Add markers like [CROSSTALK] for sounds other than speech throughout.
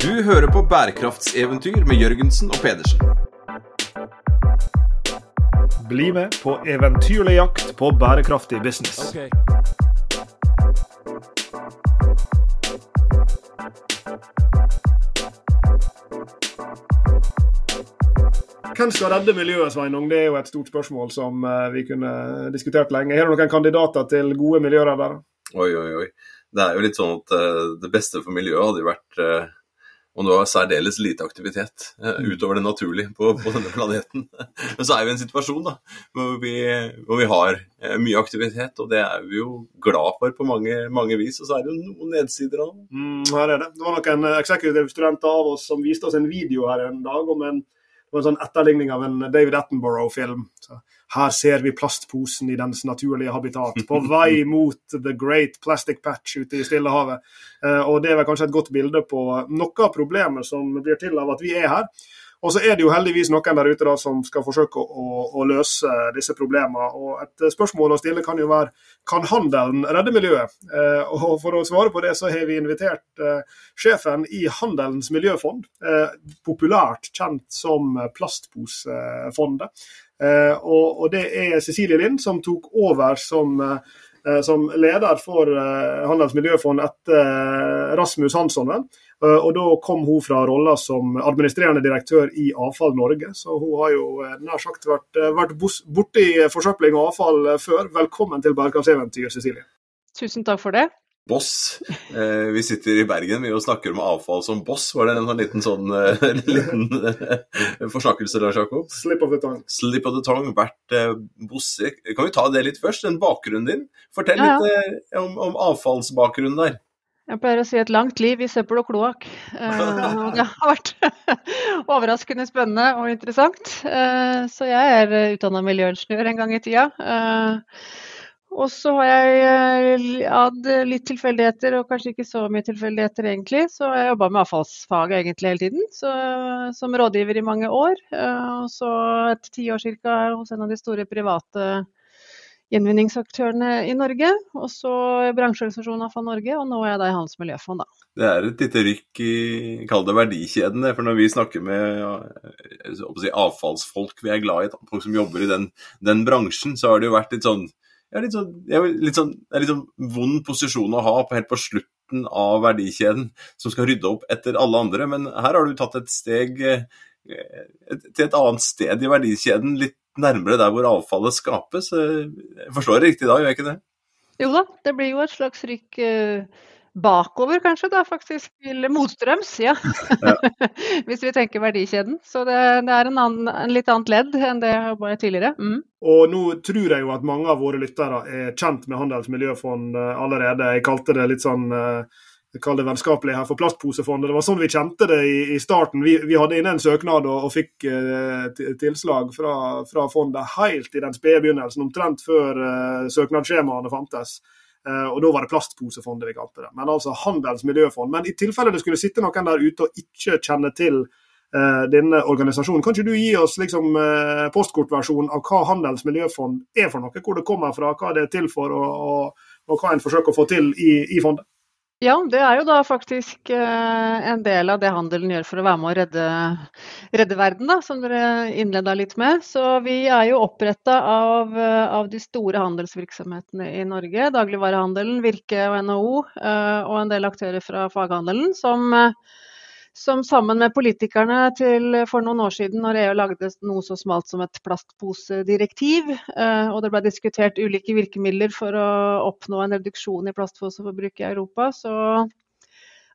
Du hører på bærekraftseventyr med Jørgensen og Pedersen. Bli med på eventyrlig jakt på bærekraftig business. Hvem skal redde miljøet, Sveinung? Det er jo et stort spørsmål som eh, vi kunne diskutert lenge. Har du noen kandidater til gode miljøreddere? Oi, oi, oi. Det er jo litt sånn at uh, det beste for miljøet hadde jo vært nå er det særdeles lite aktivitet uh, utover det naturlige på, på, denne planeten. [LAUGHS] Men så er vi i en situasjon da, hvor vi, hvor vi har mye aktivitet, og det er vi jo glad for på mange, mange vis. Og så er det jo noen nedsider av det. Mm, her er det. Det var noen eksekutive studenter av oss som viste oss en video her en dag om en det var en sånn etterligning av en David Attenborough-film. Her ser vi plastposen i dens naturlige habitat, på [LAUGHS] vei mot the great plastic patch ute i Stillehavet. Eh, og Det er vel kanskje et godt bilde på noe av problemet som blir til av at vi er her. Og så er det jo heldigvis noen der ute da som skal forsøke å, å løse disse problemene. Og Et spørsmål å stille kan jo være kan handelen redde miljøet? Eh, og For å svare på det så har vi invitert eh, sjefen i Handelens miljøfond, eh, populært kjent som Plastposefondet. Eh, og, og, Det er Cecilie Lind som tok over som eh, som leder for uh, Handels miljøfond etter Rasmus Hansson. Eh, og Da kom hun fra rolla som administrerende direktør i Avfall Norge. Så hun har jo eh, nær sagt vært, eh, vært borti forsøpling og avfall før. Velkommen til bærekraftseventyr, Cecilie. Tusen takk for det. Boss. Eh, vi sitter i Bergen vi og snakker om avfall som boss. Var det en sånn liten, sånn, eh, [LAUGHS] liten eh, forsnakkelse, Lars Jakob? Slip of the tongue. Slip of the tongue, Vært eh, bosse. Kan vi ta det litt først? Den bakgrunnen din. Fortell ja, ja. litt om, om avfallsbakgrunnen der. Jeg pleier å si et langt liv i søppel og kloakk. [LAUGHS] Uh, det har vært [LAUGHS] overraskende spennende og interessant. Uh, så jeg er utdanna miljøingeniør en gang i tida. Uh, og så har jeg hatt litt tilfeldigheter, og kanskje ikke så mye tilfeldigheter egentlig. Så jeg jobba med avfallsfaget egentlig hele tiden, så, som rådgiver i mange år. Og så et tiår ca. hos en av de store private gjenvinningsaktørene i Norge. Og så bransjeorganisasjonen AFA Norge, og nå er jeg da i Hans Miljøfond, da. Det er et lite rykk i kall det verdikjeden. For når vi snakker med si, avfallsfolk vi er glad i, folk som jobber i den, den bransjen, så har det jo vært litt sånn ja, litt sånn, litt sånn, det litt sånn vond posisjon å ha på, helt på slutten av verdikjeden, som skal rydde opp etter alle andre. Men her har du tatt et steg et, til et annet sted i verdikjeden, litt nærmere der hvor avfallet skapes. Jeg forstår det riktig da, gjør jeg ikke det? Jo da, det blir jo et slags rykk uh, bakover, kanskje, da, faktisk. Eller motstrøms, ja. ja. [LAUGHS] Hvis vi tenker verdikjeden. Så det, det er en, annen, en, litt annet ledd enn det jeg var tidligere. Mm. Og nå tror jeg jo at mange av våre lyttere er kjent med Handelsmiljøfond eh, allerede. Jeg kalte det litt sånn uh, kaller det vennskapelig her for Plastposefondet. Det var sånn vi kjente det i, i starten. Vi, vi, hadde inne en søknad og, og fikk eh, tilslag fra, fra, fondet helt i den spede begynnelsen, omtrent før eh, søknadsskjemaene fantes. Eh, og Da var det Plastposefondet vi kalte det. Men altså Handelsmiljøfond. Men i tilfelle det skulle sitte noen der ute og ikke kjenne til eh, denne organisasjonen, kan ikke du gi oss liksom, eh, postkortversjon av hva Handelsmiljøfond er for noe? Hvor det kommer fra, hva det er til for, og, og, og hva en forsøker å få til i, i fondet? Ja, det er jo da faktisk eh, en del av det handelen gjør for å være med å redde, redde verden, da, som dere innleda litt med. Så vi er jo oppretta av, av, de store handelsvirksomhetene i Norge. Dagligvarehandelen, Virke og NHO, eh, og en del aktører fra faghandelen, som som sammen med politikerne til for noen år siden, når EU lagde noe så smalt som et plastposedirektiv, eh, og det ble diskutert ulike virkemidler for å oppnå en reduksjon i plastposeforbruket i Europa, så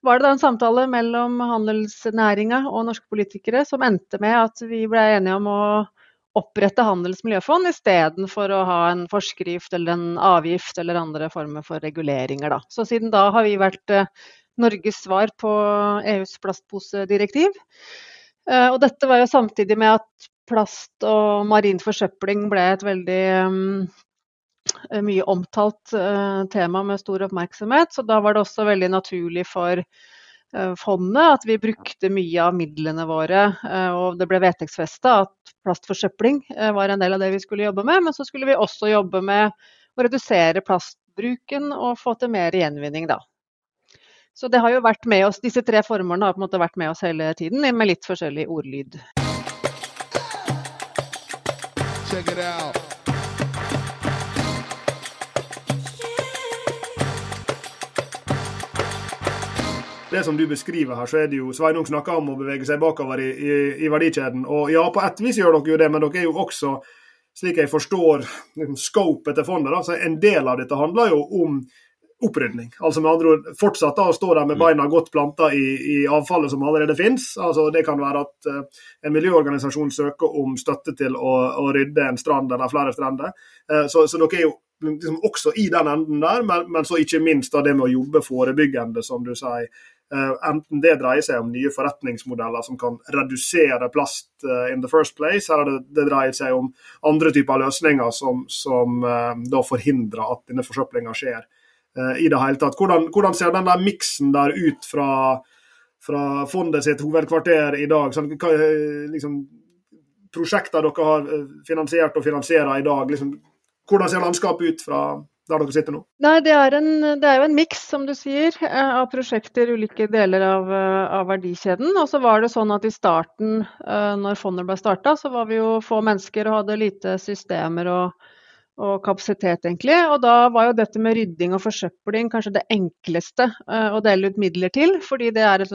var det da en samtale mellom handelsnæringa og norske politikere som endte med at vi ble enige om å opprette Handels miljøfond istedenfor å ha en forskrift eller en avgift eller andre former for reguleringer. Da. Så siden da har vi vært eh, Norges svar på EUs plastposedirektiv. Eh, og dette var jo samtidig med at plast og marin forsøpling ble et veldig um, mye omtalt uh, tema med stor oppmerksomhet. Så da var det også veldig naturlig for fondet at vi brukte mye av midlene våre. Og det ble vedtektsfesta at plastforsøpling var en del av det vi skulle jobbe med. Men så skulle vi også jobbe med å redusere plastbruken og få til mer gjenvinning, da. Så det har jo vært med oss, disse tre formålene har på en måte vært med oss hele tiden, med litt forskjellig ordlyd. Check it out. det som du beskriver her, så er det jo Sveinung snakker om å bevege seg bakover i, i, i, verdikjeden. Og ja, på et vis gjør dere jo det, men dere er jo også, slik jeg forstår liksom, scopet til fondet, da, så en del av dette handler jo om opprydning. Altså med andre ord fortsatt da å stå der med beina godt planta i, i avfallet som allerede finnes. Altså det kan være at uh, en miljøorganisasjon søker om støtte til å, å rydde en strand eller flere strender. Uh, så, så, dere er jo liksom også i den enden der, men, men så ikke minst da det med å jobbe forebyggende, som du sier. Uh, enten det dreier seg om nye forretningsmodeller som kan redusere plast uh, in the first place, eller det, det, dreier seg om andre typer løsninger som, som uh, da forhindrer at denne forsøplinga skjer i det hele tatt. Hvordan, hvordan ser den der miksen der ut fra, fra fondet sitt hovedkvarter i dag? Sånn, hva, liksom, prosjekter dere har finansiert og finansierer i dag, liksom, hvordan ser landskapet ut fra der dere sitter nå? Nei, Det er, en, det er jo en miks, som du sier, eh, av prosjekter ulike deler av, eh, av, verdikjeden. Og så var det sånn at i starten, eh, når fondet ble starta, så var vi jo få mennesker og hadde lite systemer og, og kapasitet, egentlig. Og da var jo dette med rydding og forsøpling kanskje det enkleste å dele ut midler til. Fordi det er et,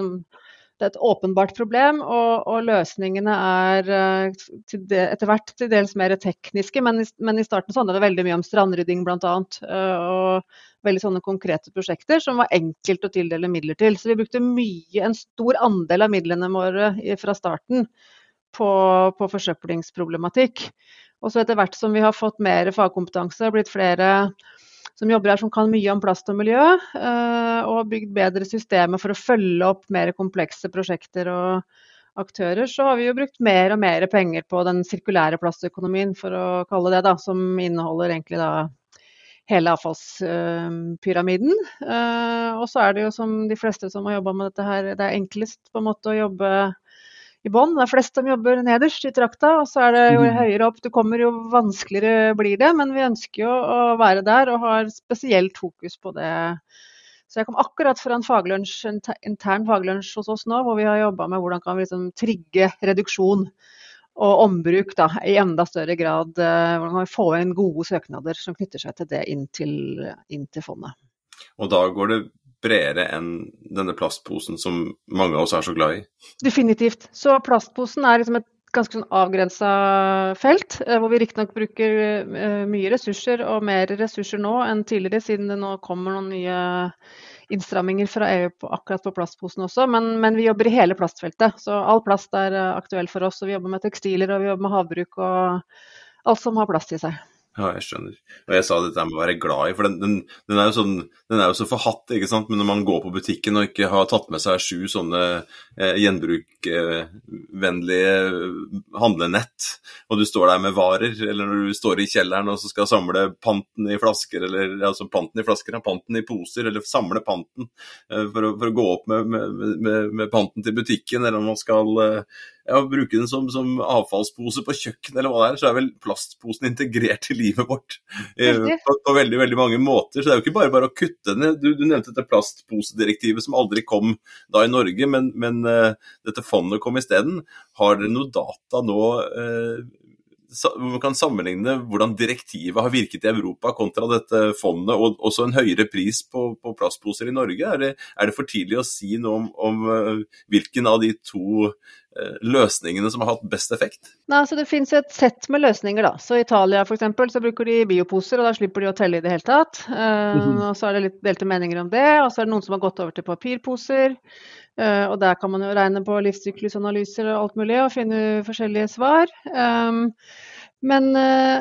det er et åpenbart problem, og, og løsningene er uh, de, etter hvert til dels mer tekniske. Men i, men i starten så handlet det veldig mye om strandrydding bl.a. Uh, og veldig sånne konkrete prosjekter som var enkelt å tildele midler til. Så vi brukte mye, en stor andel av midlene våre fra starten på, på forsøplingsproblematikk. Og så etter hvert som vi har fått mer fagkompetanse, blitt flere som jobber her som kan mye om plast og miljø, eh, og har bygd bedre systemer for å følge opp mer komplekse prosjekter og aktører, så har vi jo brukt mer og mer penger på den sirkulære plastøkonomien, for å kalle det, da, som inneholder egentlig da hele avfallspyramiden. Eh, og så er det jo som de fleste som har jobba med dette her, det er enklest på en måte å jobbe i bånn. Det er flest som jobber nederst i trakta, og så er det jo mm. høyere opp du kommer, jo vanskeligere blir det. Men vi ønsker jo å være der og har spesielt fokus på det. Så jeg kom akkurat fra en faglunsj, en intern faglunsj hos oss nå, hvor vi har jobba med hvordan kan vi liksom trigge reduksjon og ombruk da, i enda større grad. Eh, hvordan kan vi få inn gode søknader som knytter seg til det inn til, inn til fondet. Og da går det bredere enn denne plastposen som mange av oss er så glad i? Definitivt. Så plastposen er liksom et ganske sånn avgrensa felt, eh, hvor vi riktignok bruker eh, mye ressurser og mer ressurser nå enn tidligere, siden det nå kommer noen nye innstramminger fra EU på, akkurat på plastposen også. Men, men, vi jobber i hele plastfeltet, så all plast er eh, aktuell for oss. Og vi jobber med tekstiler og vi jobber med havbruk og alt som har plast i seg. Ja, jeg skjønner. Og jeg sa dette med å være glad i, for den, den, den, er, sånn, den er jo så forhatt, ikke sant. Men når man går på butikken og ikke har tatt med seg sju sånne eh, gjenbrukvennlige handlenett, og du står der med varer, eller når du står i kjelleren og skal samle panten i flasker, eller altså panten i flasker, panten i poser, eller samle panten eh, for, å, for, å, gå opp med, med, med, med, panten til butikken, eller om man skal eh, ja, bruke den som, som, avfallspose på kjøkkenet eller hva det er, så er vel plastposen integrert i livet vårt eh, på, på, veldig veldig mange måter. Så det er jo ikke bare bare å kutte den. Du, du nevnte dette plastposedirektivet som aldri kom da i Norge, men, men eh, dette fondet kom isteden. Har dere noe data nå eh, man kan sammenligne hvordan direktivet har virket i Europa kontra dette fondet, og også en høyere pris på, på plastposer i Norge. Er det, er det, for tidlig å si noe om, om uh, hvilken av de to Eh, løsningene som har hatt best effekt? Nei, så Det finnes et sett med løsninger. da. Så I Italia for eksempel, så bruker de bioposer, og da slipper de å telle i det hele tatt. Uh, mm -hmm. og Så er det litt delte meninger om det. Og så er det noen som har gått over til papirposer. Uh, og Der kan man jo regne på livssyklusanalyser og alt mulig og finne forskjellige svar. Um, men,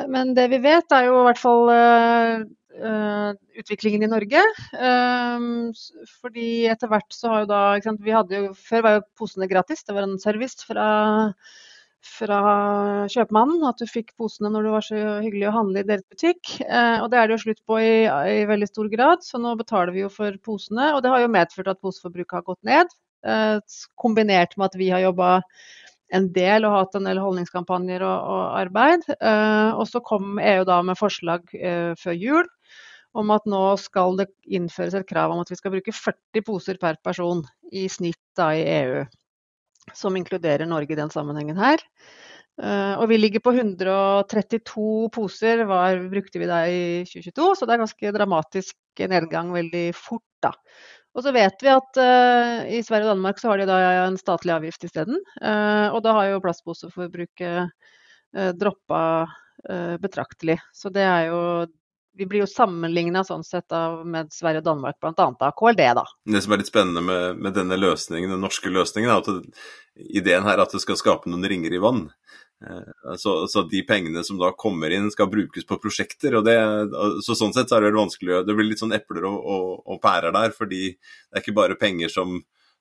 men, det vi vet, er jo i hvert fall utviklingen i Norge. Um, fordi etter hvert så har jo da sant, vi hadde jo, Før var jo posene gratis, det var en service fra, fra kjøpmannen. At du fikk posene når du var så hyggelig å handle i deres butikk. Uh, og det er det jo slutt på i, i, veldig stor grad, så nå betaler vi jo for posene. Og det har jo medført at poseforbruket har gått ned. Kombinert med at vi har jobba en del og hatt en del holdningskampanjer og, og arbeid. Uh, og så kom EU da med forslag uh, før jul om at nå skal det innføres et krav om at vi skal bruke 40 poser per person i snitt da i EU. Som inkluderer Norge i den sammenhengen her. Uh, og vi ligger på 132 poser, var, brukte vi da i 2022, så det er ganske dramatisk nedgang veldig fort. da. Og så vet vi at uh, i Sverige og Danmark så har de da en statlig avgift isteden. Uh, og da har jo plastposeforbruket uh, droppa uh, betraktelig. Så det er jo vi blir jo sammenligna sånn sett av, med Sverige og Danmark, bl.a. av KLD. da. Det som er litt spennende med, med denne løsningen, den norske løsningen, er at det, ideen her er at det skal skape noen ringer i vann. Eh, så, så, de pengene som da kommer inn, skal brukes på prosjekter. og det, så Sånn sett så er det vanskelig Det blir litt sånn epler og, og, og, pærer der, fordi det er ikke bare penger som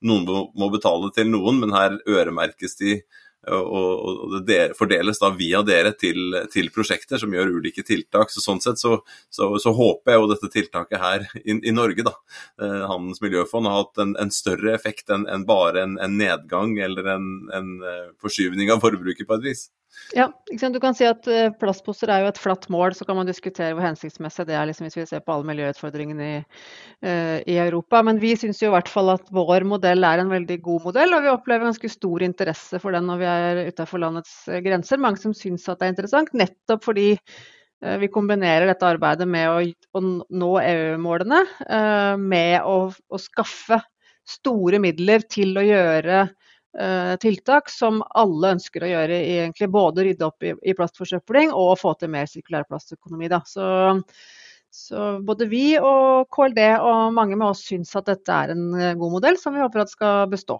noen må betale til noen, men her øremerkes de og, og det fordeles da via dere til, til, prosjekter som gjør ulike tiltak. så Sånn sett så, så, så håper jeg jo dette tiltaket her i, i Norge, da, eh, Handels miljøfond, har hatt en, en større effekt enn en bare en, en, nedgang eller en, en eh, forskyvning av forbruket på et vis. Ja, du kan si at eh, plastposer er jo et flatt mål, så kan man diskutere hvor hensiktsmessig det er liksom, hvis vi ser på alle miljøutfordringene i, uh, i Europa. Men vi syns i hvert fall at vår modell er en veldig god modell, og vi opplever ganske stor interesse for den når vi er utenfor landets eh, grenser. Mange som syns at det er interessant, nettopp fordi vi kombinerer dette arbeidet med å, å nå EU-målene med å, å skaffe store midler til å gjøre Eh, tiltak som alle ønsker å gjøre, egentlig både rydde opp i, plastforsøpling og få til mer sirkulær plastøkonomi. Så, så, både vi og KLD og mange med oss syns at dette er en eh, god modell som vi håper at skal bestå.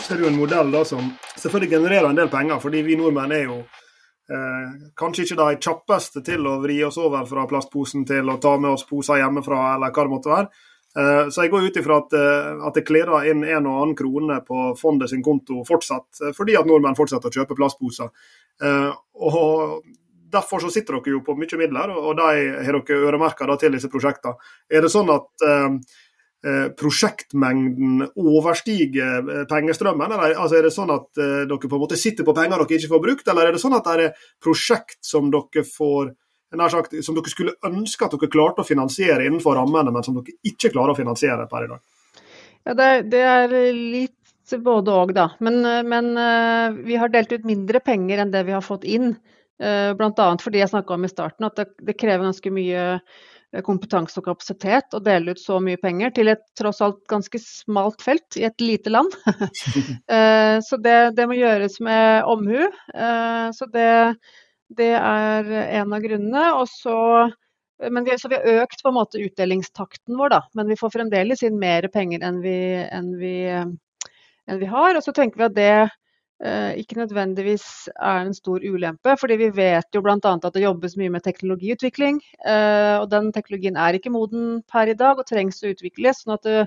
Så er det jo en modell da som selvfølgelig genererer en del penger, fordi vi nordmenn er jo Eh, kanskje ikke de kjappeste til å vri oss over fra plastposen til å ta med oss poser hjemmefra, eller hva det måtte være. Eh, så jeg går ut ifra at, eh, at det klirrer inn en og annen krone på fondet sin konto fortsatt, eh, fordi at nordmenn fortsetter å kjøpe plastposer. Eh, og Derfor så sitter dere jo på mye midler, og de har dere øremerka til disse prosjektene. Er det sånn at eh, Eh, prosjektmengden overstiger eh, pengestrømmen? Eller altså er det sånn at eh, dere på en måte sitter på penger dere ikke får brukt, eller er det sånn at det er prosjekt som dere får sagt, som dere skulle ønske at dere klarte å finansiere innenfor rammene, men som dere ikke klarer å finansiere per i dag? Ja, det, det er litt både òg, da. Men, men, vi har delt ut mindre penger enn det vi har fått inn. Bl.a. fordi jeg snakka om i starten at det, det krever ganske mye Eh, kompetanse og kapasitet å dele ut så mye penger til et tross alt ganske smalt felt i et lite land. [LAUGHS] Eh, så det, det, må gjøres med omhu. Eh, så det, det er en av grunnene. Og så, men vi, så vi har økt på en måte utdelingstakten vår, da. Men vi får fremdeles inn mer penger enn vi, enn vi, enn vi har. Og så tenker vi at det Eh, ikke nødvendigvis er en stor ulempe. fordi vi vet jo bl.a. at det jobbes mye med teknologiutvikling. Eh, og den teknologien er ikke moden per i dag og trengs å utvikles. sånn at det,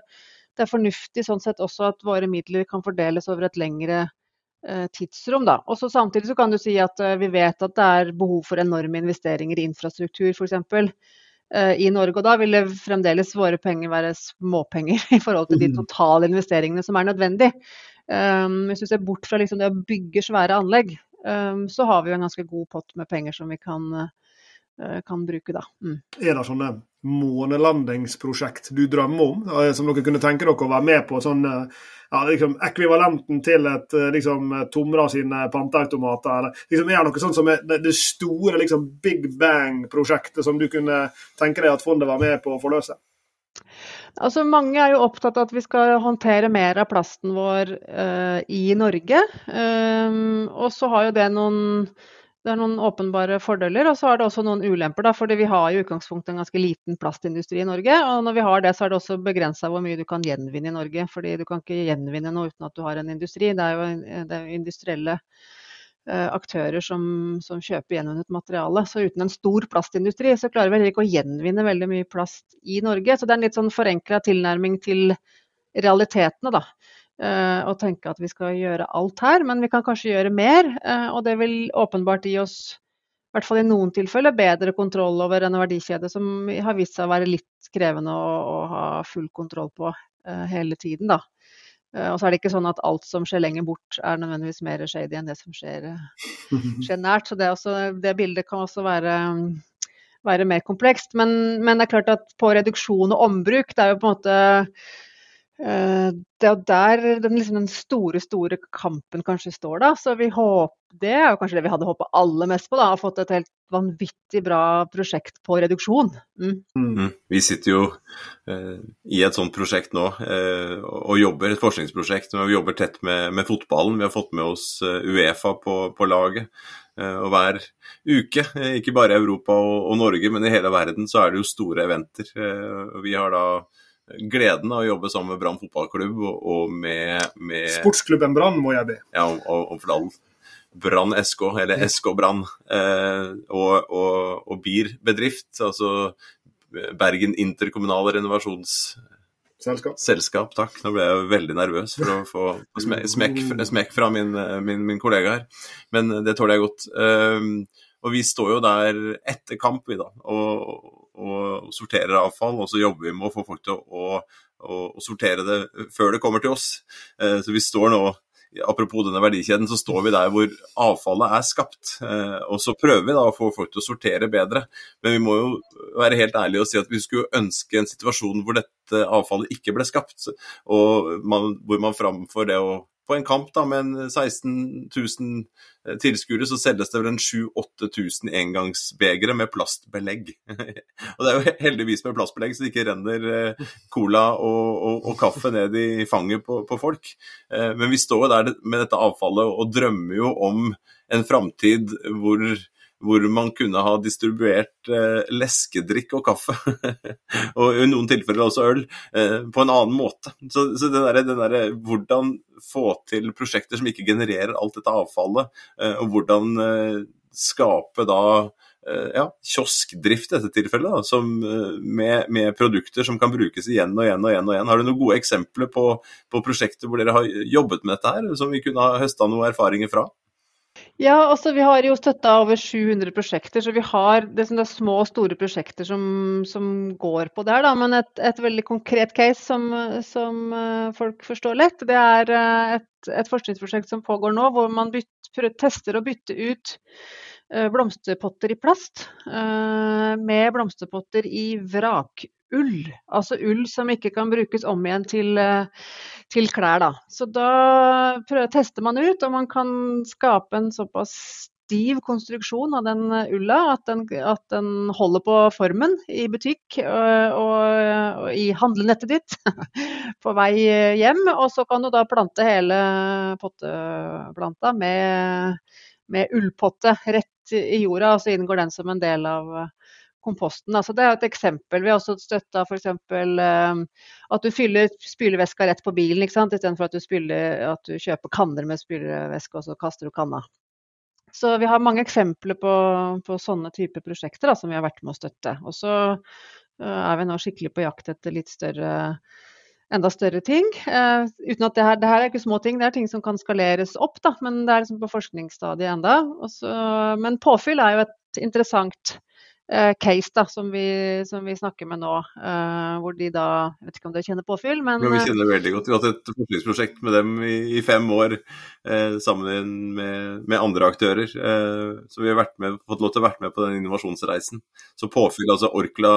det er fornuftig sånn sett også at våre midler kan fordeles over et lengre eh, tidsrom. Da. Og så Samtidig så kan du si at vi vet at det er behov for enorme investeringer i infrastruktur f.eks. I Norge, og da vil det fremdeles våre penger være småpenger [LAUGHS] i forhold til de mm. totale investeringene som er nødvendig. Um, hvis du ser bort fra liksom det å bygge svære anlegg, um, så har vi jo en ganske god pott med penger som vi kan, uh, kan bruke da. Mm. Er det sånne månelandingsprosjekt du drømmer om, eh, som dere kunne tenke dere å være med på? sånn ja, liksom, ekvivalenten til et eh, liksom, Tomra sine panteautomater? Liksom, er det noe sånt som er det store liksom, big bang-prosjektet som du kunne tenke deg at fondet var med på å forløse? Altså, mange er jo opptatt av at vi skal håndtere mer av plasten vår uh, i Norge. Um, og så har jo det noen, det er noen åpenbare fordeler, og så har det også noen ulemper. Da, fordi vi har i utgangspunktet en ganske liten plastindustri i Norge. Og når vi har det, så er det også begrensa hvor mye du kan gjenvinne i Norge. fordi du kan ikke gjenvinne noe uten at du har en industri. Det er jo det er industrielle aktører som, som kjøper gjenvunnet materiale. Så uten en stor plastindustri så klarer vi heller ikke å gjenvinne veldig mye plast i Norge. Så det er en litt sånn forenkla tilnærming til realitetene, da. Og tenke at vi skal gjøre alt her, men vi kan kanskje gjøre mer. Uh, og det vil åpenbart gi oss, i hvert fall i noen tilfeller, bedre kontroll over en verdikjede som har vist seg å være litt krevende å, ha full kontroll på hele tiden. da. Uh, og så er det ikke sånn at alt som skjer lenger bort, er nødvendigvis mer shady enn det som skjer, [LAUGHS] skjer nært. Så det, også, det, bildet kan også være, være mer komplekst. Men, men, det er klart at på reduksjon og ombruk, det er jo på en måte det er der den, liksom, den, store, store kampen kanskje står, da. Så vi håper, det er kanskje det vi hadde håpa aller mest på, da. Å fått et helt vanvittig bra prosjekt på reduksjon. Mm. Mm. Vi sitter jo eh, i et sånt prosjekt nå eh, og jobber, et forskningsprosjekt. Vi jobber tett med, med, fotballen. Vi har fått med oss eh, Uefa på, på laget. Eh, og hver uke, eh, ikke bare i Europa og, og, Norge, men i hele verden, så er det jo store eventer. Eh, vi har da gleden av å jobbe sammen med Brann fotballklubb og, med, med, Sportsklubben Brann, må jeg be. Ja, og, og for all Brann SK, eller SK Brann, eh, og, og, og BIR bedrift, altså Bergen interkommunale renovasjonsselskap. Selskap, takk. Nå ble jeg veldig nervøs for å få smekk, smekk fra min, min, min, kollega her, men det tåler jeg godt. Um, og vi står jo der etter kamp, vi da, og, og sorterer avfall, og så jobber vi med å få folk til å, å, å sortere det før det kommer til oss. Uh, så vi står nå apropos denne verdikjeden, så står vi der hvor avfallet er skapt. Eh, og så prøver vi da å få folk til å sortere bedre. Men vi må jo være helt ærlige og si at vi skulle ønske en situasjon hvor dette avfallet ikke ble skapt. Og man, hvor man framfor det å på en kamp da, med en 16 000 eh, tilskuere, så selges det vel en 7000-8000 engangsbegre med plastbelegg. [LAUGHS] og det er jo heldigvis med plastbelegg, så det ikke renner eh, cola og, og, og kaffe ned i fanget på, på folk. Eh, men vi står der med dette avfallet og drømmer jo om en framtid hvor hvor man kunne ha distribuert eh, leskedrikk og kaffe, [LAUGHS] og i noen tilfeller også øl, eh, på en annen måte. Så, så det der, den der, hvordan få til prosjekter som ikke genererer alt dette avfallet, eh, og hvordan eh, skape da eh, ja, kioskdrift i dette tilfellet, da, som, eh, med, med, produkter som kan brukes igjen og igjen og igjen. og igjen. Har du noen gode eksempler på, på prosjekter hvor dere har jobbet med dette her, som vi kunne ha høsta noen erfaringer fra? Ja, altså vi har jo støtta over 700 prosjekter, så vi har det, det er små og store prosjekter som, som går på der. Da. Men et, et, veldig konkret case som, som, eh, folk forstår lett, det er eh, et, et forskningsprosjekt som pågår nå, hvor man bytter, tester å bytte ut blomsterpotter i plast med blomsterpotter i vrakull. Altså ull som ikke kan brukes om igjen til til klær. Da. Så da prøver, tester man ut om man kan skape en såpass stiv konstruksjon av den ulla at den, at den holder på formen i butikk og, og, og i handlenettet ditt [LAUGHS] på vei hjem. Og så kan du da plante hele potteplanta med, med ullpotte rett i jorda, og så inngår den som en del av komposten. Altså, det er et eksempel. Vi har også støtta f.eks. Uh, at du fyller spylevæska rett på bilen, istedenfor at, du spyler, at du kjøper kanner med spylevæske og så kaster du kanna. Så vi har mange eksempler på, på sånne typer prosjekter da, som vi har vært med å støtte. Og så uh, er vi nå skikkelig på jakt etter litt større enda større ting. Uh, uten at det her, det her, er ikke små ting, det er ting som kan skaleres opp, da, men det er liksom på forskningsstadiet enda. Men påfyll er jo et interessant uh, case da, som vi, som vi, snakker med nå. Uh, hvor de da Jeg vet ikke om dere kjenner Påfyll, men ja, Vi kjenner veldig godt. Vi har hatt et forskningsprosjekt med dem i, i fem år sammen med, med, andre aktører. Så vi har med, fått lov til å være med på den innovasjonsreisen. Så Påfyll, altså Orkla,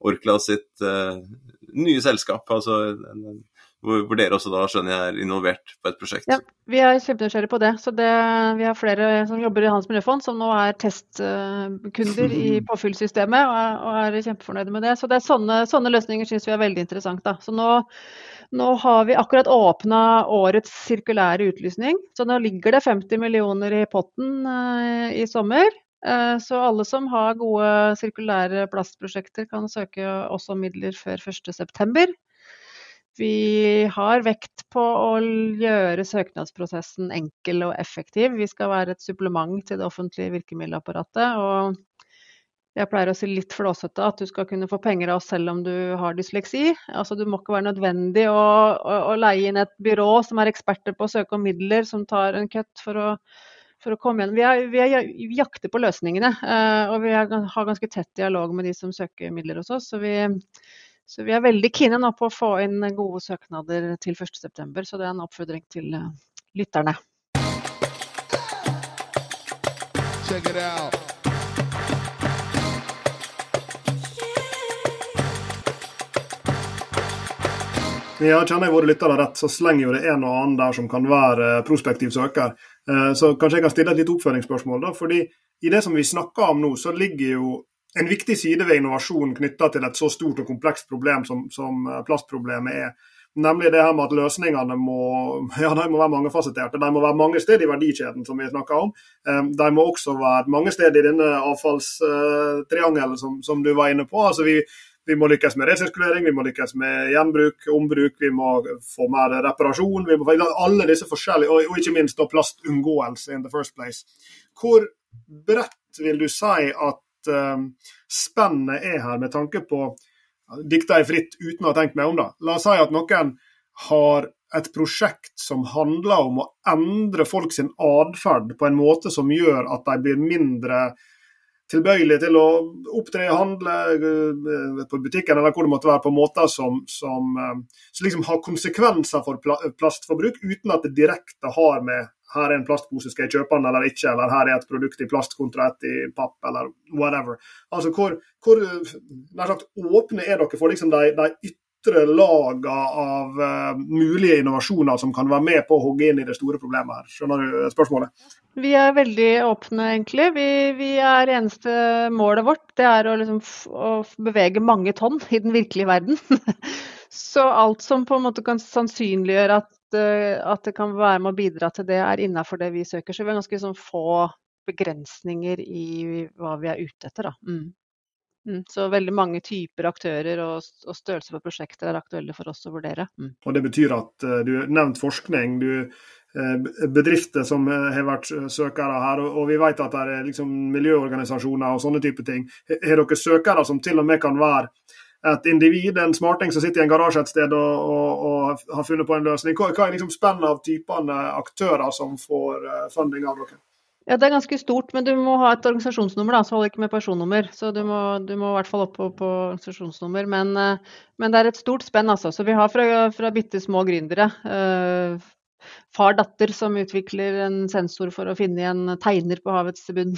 Orkla sitt nye selskap. altså en, en hvor, dere også da skjønner jeg er involvert på et prosjekt. Ja, vi er kjempenysgjerrige på det. Så det, vi har flere som jobber i Hans miljøfond som nå er testkunder i [LAUGHS] påfyllsystemet og er, og er kjempefornøyde med det. Så det er sånne, sånne løsninger syns vi er veldig interessant. Da. Så nå, nå har vi akkurat åpna årets sirkulære utlysning. Så nå ligger det 50 millioner i potten uh, i sommer. Uh, så alle som har gode sirkulære plastprosjekter kan søke også midler før 1.9. Vi har vekt på å gjøre søknadsprosessen enkel og effektiv. Vi skal være et supplement til det offentlige virkemiddelapparatet. og jeg pleier å si litt flåsete at du skal kunne få penger av oss selv om du har dysleksi. Altså, du må ikke være nødvendig å, å, å, leie inn et byrå som er eksperter på å søke om midler, som tar en kutt for å, for å komme igjen. Vi, er, vi, er, vi jakter på løsningene, eh, og vi har ganske tett dialog med de som søker midler hos oss. så vi Så vi er veldig kine nå på å få inn gode søknader til 1.9, så det er en oppfordring til uh, lytterne. Check it out. Ja, kjenner jeg våre lyttere rett, så slenger jo det en og annen der som kan være eh, prospektiv søker. Eh, så kanskje jeg kan stille et litt oppføringsspørsmål. da, fordi i det som vi snakker om nå, så ligger jo en viktig side ved innovasjon knytta til et så stort og komplekst problem som, som, eh, plastproblemet er. Nemlig det her med at løsningene må, [LAUGHS] ja, de må være mangefasetterte. De må være mange steder i verdikjeden, som vi snakker om. De må også være mange steder i denne avfallstriangelen som, som, du var inne på. Altså vi, vi må lykkes med resirkulering, vi må lykkes med gjenbruk, ombruk, vi må få mer reparasjon. vi må Alle disse forskjellige, og, ikke minst plastunngåelse in the first place. Hvor bredt vil du si at um, spennet er her, med tanke på Dikter jeg fritt uten å ha tenkt meg om det. La oss si at noen har et prosjekt som handler om å endre folk sin atferd på en måte som gjør at de blir mindre tilbøyelig til å opptre handle eh, på butikken eller hvor det måtte være, på måter som, som, eh, som liksom har konsekvenser for plastforbruk, uten at det direkte har med her er en plastpose, skal jeg kjøpe den eller ikke, eller her er et produkt i plast kontra et i papp, eller whatever. Altså Hvor, hvor sagt, åpne er dere for liksom de, de ytre lagene av uh, mulige innovasjoner som kan være med på å hogge inn i det store problemet her? Skjønner du spørsmålet? Vi er veldig åpne, egentlig. Vi, vi er eneste målet vårt det er å, liksom, å, bevege mange tonn i den virkelige verden. [LAUGHS] Så alt som på en måte kan sannsynliggjøre at, eh, at, det kan være med å bidra til det, er innafor det vi søker. Så vi har ganske sånn, få begrensninger i hva vi er ute etter. Da. Mm. Så veldig mange typer aktører og, og størrelse på prosjekter er aktuelle for oss å vurdere. Mm. Og Det betyr at du har nevnt forskning. du Eh, bedrifter som eh, har vært søkere her, og vi vet at det er liksom miljøorganisasjoner og sånne type ting. Har dere søkere som til og med kan være et individ, en smarting som sitter i en garasje et sted og, og, og har funnet på en løsning? Hva, hva er liksom spennet av typene aktører som får eh, funding av dere? Ja, Det er ganske stort, men du må ha et organisasjonsnummer, da, så holder ikke med personnummer. Så du må, du må i hvert fall opp på, på organisasjonsnummer. Men, men, det er et stort spenn, altså. Så vi har fra, fra bitte små gründere. Uh, far-datter som utvikler en sensor for å finne igjen tegner på havets bunn,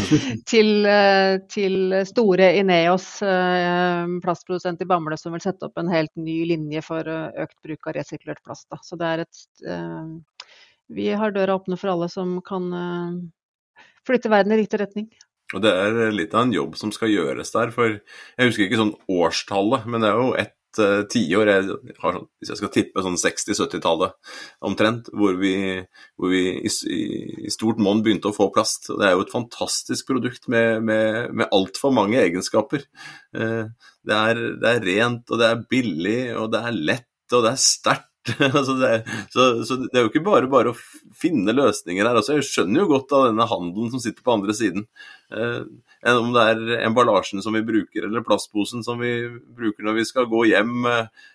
[LAUGHS] til, eh, til, store Ineos, eh, plastprodusent i Bamble, som vil sette opp en helt ny linje for eh, økt bruk av resirkulert plast. Da. Så det er et Vi har døra åpne for alle som kan flytte verden i riktig retning. Og Det er litt av en jobb som skal gjøres der. for Jeg husker ikke sånn årstallet, men det er jo ett uh, tiår. Sånn, hvis jeg skal tippe sånn 60-70-tallet omtrent, hvor vi, hvor vi i, i, stort monn begynte å få plast. Det er jo et fantastisk produkt med, med, med altfor mange egenskaper. Uh, det, er, det er rent, og det er billig, og det er lett, og det er sterkt. [LAUGHS] altså det, så, så, det er jo ikke bare bare å finne løsninger her. Altså jeg skjønner jo godt av denne handelen som sitter på andre siden. Eh, om det er emballasjen som vi bruker, eller plastposen som vi bruker når vi skal gå hjem. Eh,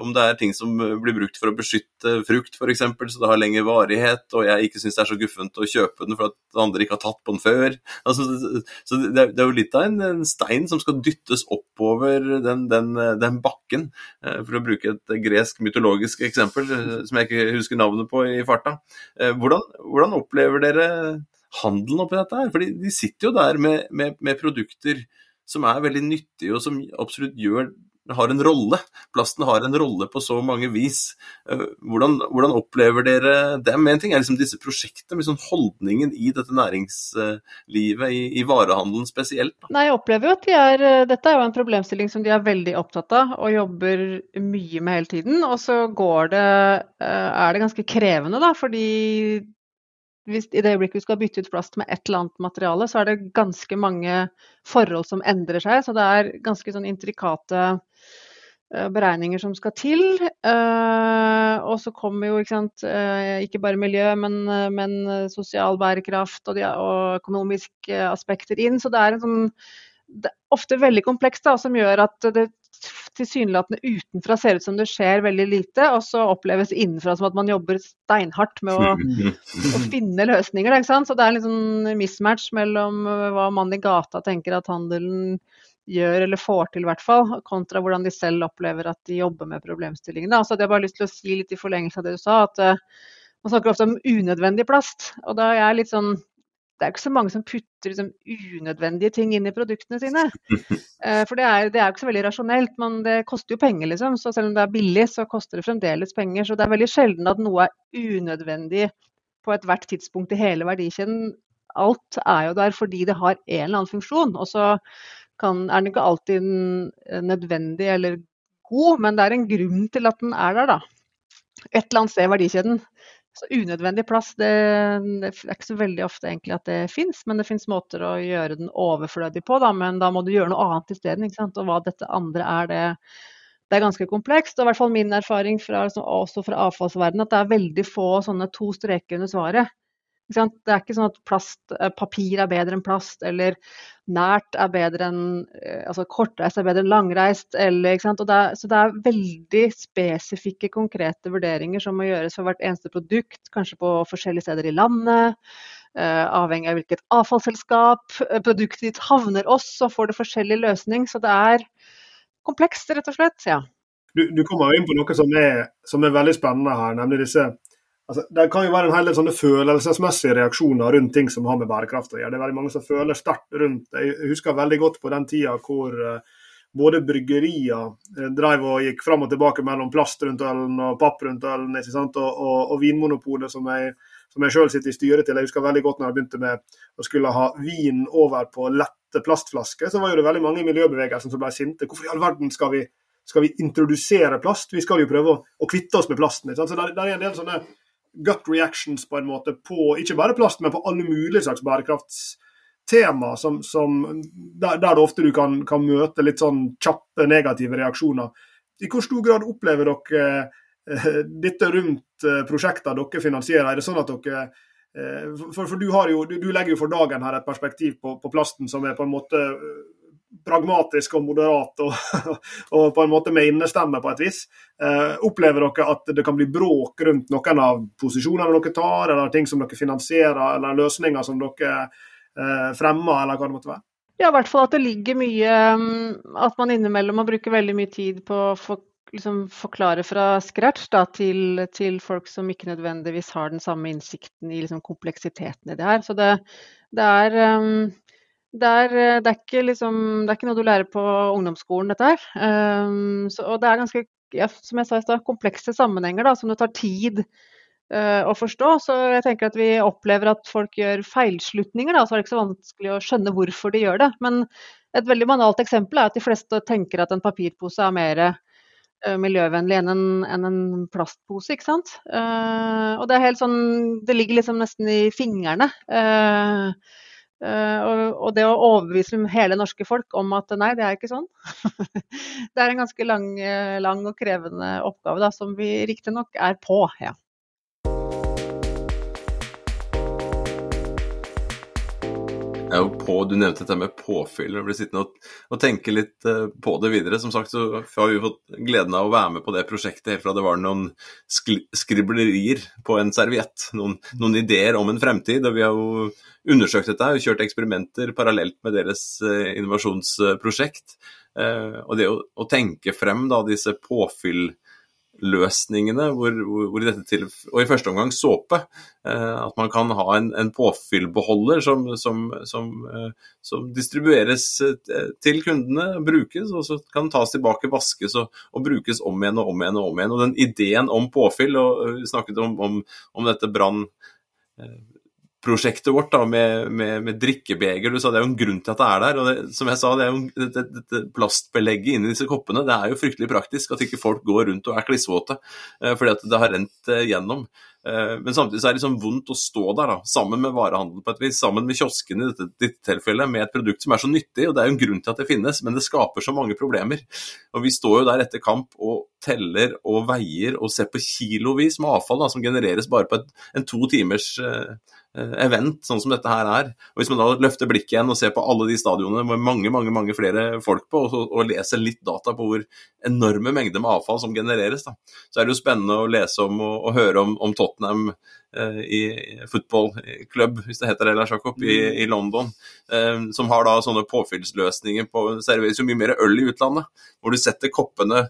om det er ting som blir brukt for å beskytte frukt, f.eks., så det har lengre varighet, og jeg ikke syns det er så guffent å kjøpe den for at andre ikke har tatt på den før. [LAUGHS] Altså, så det, er jo litt av en, stein som skal dyttes oppover den, den, den, bakken, eh, for å bruke et gresk mytologisk eksempel eh, som jeg ikke husker navnet på i farta. Hvordan, hvordan opplever dere handelen oppi dette her. fordi de sitter jo der med, med, med produkter som er veldig nyttige, og som absolutt gjør har en rolle. Plasten har en rolle på så mange vis. Eh, hvordan, hvordan opplever dere dem? En ting er liksom disse prosjektene, sånn holdningen i dette næringslivet, i, i varehandelen spesielt. Nei, jeg opplever jo at de er, eh, Dette er jo en problemstilling som de er veldig opptatt av og jobber mye med hele tiden. Og så går det, eh, er det ganske krevende, da, fordi hvis i det øyeblikket du skal bytte ut plast med et eller annet materiale, så er det ganske mange forhold som endrer seg. Så det er ganske sånn intrikate beregninger som skal til. Uh, og så kommer jo ikke, sant, uh, ikke bare miljø, men, men sosial bærekraft og, de, og økonomiske aspekter inn. Så det er en sånn det er ofte veldig komplekst, da, som gjør at det tilsynelatende utenfra ser ut som det skjer veldig lite, og så oppleves innenfra som at man jobber steinhardt med å, å [LAUGHS] finne løsninger. Så det er en sånn mismatch mellom hva mannen i gata tenker at handelen gjør eller får til, i hvert fall, kontra hvordan de selv opplever at de jobber med problemstillingene. Så hadde har bare lyst til å si litt i forlengelse av det du sa, at uh, man snakker ofte om unødvendig plast. Og da er jeg litt sånn det er ikke så mange som putter liksom, unødvendige ting inn i produktene sine. Uh, [LAUGHS] for det er, det er, ikke så veldig rasjonelt, men det koster jo penger, liksom. Så selv om det er billig, så koster det fremdeles penger. Så det er veldig sjelden at noe er unødvendig på ethvert tidspunkt i hele verdikjeden. Alt er jo der fordi det har en eller annen funksjon. Og så kan, er den ikke alltid nødvendig eller god, men det er en grunn til at den er der, da. Et eller annet sted i verdikjeden. Så unødvendig plass, det, det, er ikke så veldig ofte egentlig at det fins, men det fins måter å gjøre den overflødig på, da. Men da må du gjøre noe annet isteden. Og hva dette andre er, det, det er ganske komplekst. Og i hvert fall min erfaring fra, altså, også fra avfallsverdenen, at det er veldig få sånne to streker under svaret. Det er ikke sånn at plast, eh, papir er bedre enn plast, eller nært er bedre enn eh, altså kortreist er bedre enn langreist. Eller, det er, så det er veldig spesifikke, konkrete vurderinger som må gjøres for hvert eneste produkt, kanskje på forskjellige steder i landet. Uh, avhengig av hvilket avfallsselskap produktet ditt havner oss, så får det forskjellig løsning. Så det er komplekst, rett og slett. ja. Du, du kommer jo inn på noe som er, som er veldig spennende her, nemlig disse Altså, det kan jo være en hel del sånne følelsesmessige reaksjoner rundt ting som har med bærekraft å gjøre. Det er veldig mange som føler sterkt rundt. Jeg husker veldig godt på den tida hvor uh, både bryggerier drev og gikk fram og tilbake mellom plast rundt ølen og papp rundt ølen, og, og, og, Vinmonopolet, som jeg, som jeg selv sitter i styret til. Jeg husker veldig godt når jeg begynte med å skulle ha vin over på lette plastflasker, så var det veldig mange i miljøbevegelsen som ble sinte. Hvorfor i all verden skal vi, skal vi introdusere plast? Vi skal jo prøve å, å kvitte oss med plasten. Så der, det er en del sånne gut reactions på en måte på ikke bare plast, men på alle mulige slags bærekraftstema, som, som, der, der ofte du kan, kan, møte litt sånn kjappe negative reaksjoner. I hvor stor grad opplever dere eh, [LAUGHS] dette rundt eh, prosjekter dere finansierer? Er det sånn at dere eh, for, for, du, jo, du, du, legger jo for dagen her et perspektiv på, på plasten som er på en måte pragmatisk og moderat og, [LAUGHS] og på en måte med innestemme på et vis. Eh, opplever dere at det kan bli bråk rundt noen av posisjonene dere tar, eller ting som dere finansierer, eller løsninger som dere eh, fremmer, eller hva det måtte være? Ja, i hvert fall at det ligger mye mm, At man innimellom må bruke veldig mye tid på å for, liksom, forklare fra scratch da, til, til, folk som ikke nødvendigvis har den samme innsikten i liksom, kompleksiteten i det her. Så det, det er um, det er, eh, det, er liksom, det er ikke noe du lærer på ungdomsskolen, dette her. Um, så, og det er ganske, ja, som jeg sa i stad, komplekse sammenhenger da, som det tar tid uh, å forstå. Så jeg tenker at vi opplever at folk gjør feilslutninger, da, så er det ikke så vanskelig å skjønne hvorfor de gjør det. Men et veldig banalt eksempel er at de fleste tenker at en papirpose er mer uh, miljøvennlig enn en, enn en, plastpose, ikke sant. Uh, og det er helt sånn Det ligger liksom nesten i fingrene. Uh, og, og, det å overbevise hele norske folk om at nei, det er ikke sånn. [LAUGHS] det er en ganske lang, eh, lang og krevende oppgave da, som vi riktignok er på. ja. Er på, Du nevnte dette med påfyll. og blir sittende og, og, tenke litt uh, på det videre. Som sagt så har vi fått gleden av å være med på det prosjektet helt fra det var noen skriblerier på en serviett. Noen, noen, ideer om en fremtid. og Vi har jo undersøkt dette og kjørt eksperimenter parallelt med deres uh, innovasjonsprosjekt. Uh, og det å, å, tenke frem da disse påfyll løsningene, hvor, hvor, i dette til, og i første omgang såpe. Eh, at man kan ha en, en påfyllbeholder som, som, som, eh, som, distribueres eh, til kundene, brukes, og så kan tas tilbake, vaskes og, og, brukes om igjen og om igjen. Og om igjen. Og den ideen om påfyll, og vi snakket om, om, om dette brann prosjektet vårt da, med, med, med, drikkebeger. Du sa Det er jo en grunn til at det er der. og det, som jeg sa, det er jo Dette, dette plastbelegget inni disse koppene det er jo fryktelig praktisk. At ikke folk går rundt og er klissvåte eh, fordi at det har rent eh, gjennom. Eh, men samtidig så er det liksom vondt å stå der da, sammen med varehandel på et vis, sammen med kiosken i dette, dette tilfellet, med et produkt som er så nyttig. og Det er jo en grunn til at det finnes, men det skaper så mange problemer. Og Vi står jo der etter kamp og teller og veier og ser på kilovis med avfall da, som genereres bare på et, en to timers eh, Eh, event, sånn som dette her er. Og Hvis man da løfter blikket igjen og ser på alle de stadionene med mange mange, mange flere folk på, og, og leser litt data på hvor enorme mengder med avfall som genereres, da, så er det jo spennende å lese om og, og høre om, om, Tottenham i fotballklubb, hvis det heter det, Lars Jakob, i, mm. i, London. som har da sånne påfyllsløsninger på Serveres jo mye mer øl i utlandet. Hvor du setter koppene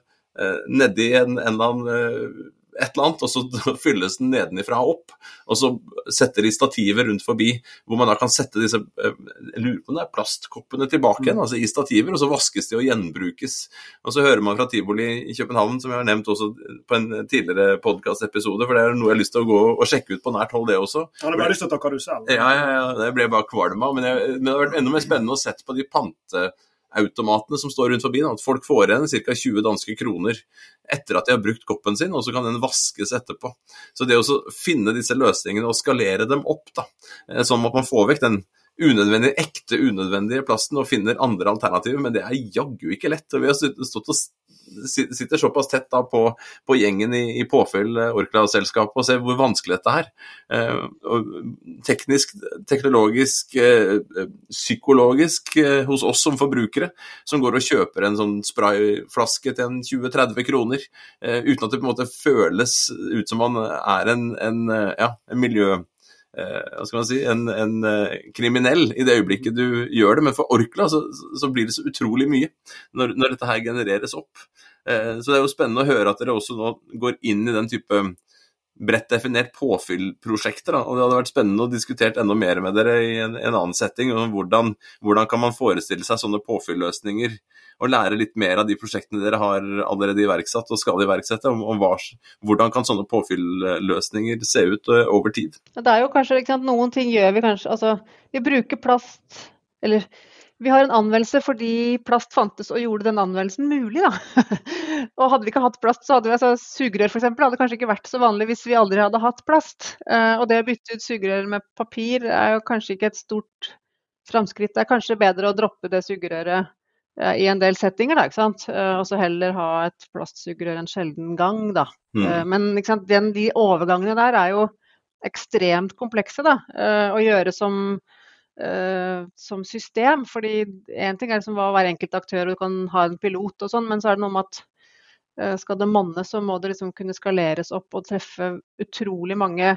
nedi en, en eller annen et eller annet, og så [LAUGHS] fylles den nedenifra opp. Og så setter de stativer rundt forbi, hvor man da kan sette disse eh, lurer er plastkoppene tilbake igjen, mm. altså i stativer, og så vaskes de og gjenbrukes. Og så hører man fra Tivoli i København, som jeg har nevnt også på en tidligere podkastepisode, for det er noe jeg har lyst til å gå og sjekke ut på nært hold, det også. Ja, det ble lyst til å ta karusell. Ja, ja, ja, det ble bare kvalm av. Men, men det har vært enda mer spennende å sette på de pante automatene som står rundt forbi. At folk får igjen ca. 20 danske kroner etter at de har brukt koppen sin, og så kan den vaskes etterpå. Så det å finne disse løsningene og skalere dem opp, da, sånn at man får vekk den unødvendige, ekte unødvendige plasten og finner andre alternativer, men det er jaggu ikke lett. og Vi har stått og sitter såpass tett da på, på gjengen i, i påfyll eh, Orkla-selskapet og ser hvor vanskelig dette er. Eh, teknisk, teknologisk, eh, psykologisk eh, hos oss som forbrukere, som går og kjøper en sånn sprayflaske til en 20-30 kroner, eh, uten at det på en måte føles ut som man er en, en, eh, ja, en miljø Eh, hva skal man si, en, en, eh, kriminell i det øyeblikket du gjør det. Men for Orkla så, så blir det så utrolig mye når, når, dette her genereres opp. Eh, så det er jo spennende å høre at dere også nå går inn i den type bredt definert påfyllprosjekter. Og det hadde vært spennende å diskutere enda mer med dere i en, en annen setting. Hvordan, hvordan, kan man forestille seg sånne påfylløsninger og lære litt mer av de prosjektene dere har allerede iverksatt og skal iverksette, om, om hva, hvordan kan sånne påfylløsninger se ut uh, over tid? Det er jo kanskje sant, Noen ting gjør vi kanskje Altså, vi bruker plast eller vi har en anvendelse fordi plast fantes og gjorde den anvendelsen mulig. Da. [LAUGHS] og hadde vi ikke hatt plast, så hadde vi altså sugerør eksempel, hadde kanskje ikke vært så vanlig hvis vi aldri hadde hatt plast. Uh, og det å bytte ut sugerør med papir er jo kanskje ikke et stort framskritt. Det er kanskje bedre å droppe det sugerøret Eh, i en del settinger, da, ikke sant? Eh, og så heller ha et plastsugerør en sjelden gang, da. Mm. Eh, men Den, de overgangene der er jo ekstremt komplekse da, å gjøre som, som system. fordi én ting er liksom hva hver enkelt aktør og du kan ha en pilot og sånn, men så er det noe med at skal det mannes så må det liksom kunne skaleres opp og treffe utrolig mange,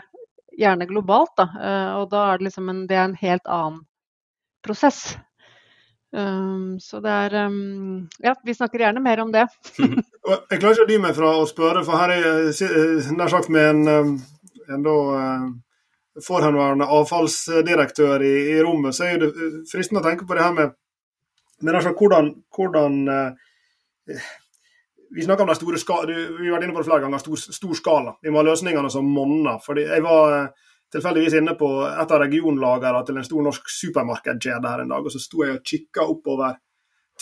gjerne globalt. da, Og da er det liksom en, det er en helt annen prosess. Um, så det er um, Ja, vi snakker gjerne mer om det. [LAUGHS] jeg klarer ikke å dy meg fra å spørre, for her er jeg eh, nær sagt med en, um, en da, uh, forhenværende avfallsdirektør i, i, rommet, så er det uh, fristende å tenke på det her med, med sagt, hvordan, hvordan eh, Vi snakker om den store skala, vi har vært inne på det flere ganger, stor, stor skala. Vi må ha løsningene som monner. fordi jeg var tilfeldigvis inne på et av regionlagene til en stor norsk supermarkedskjede her en dag, og så sto jeg og kikka oppover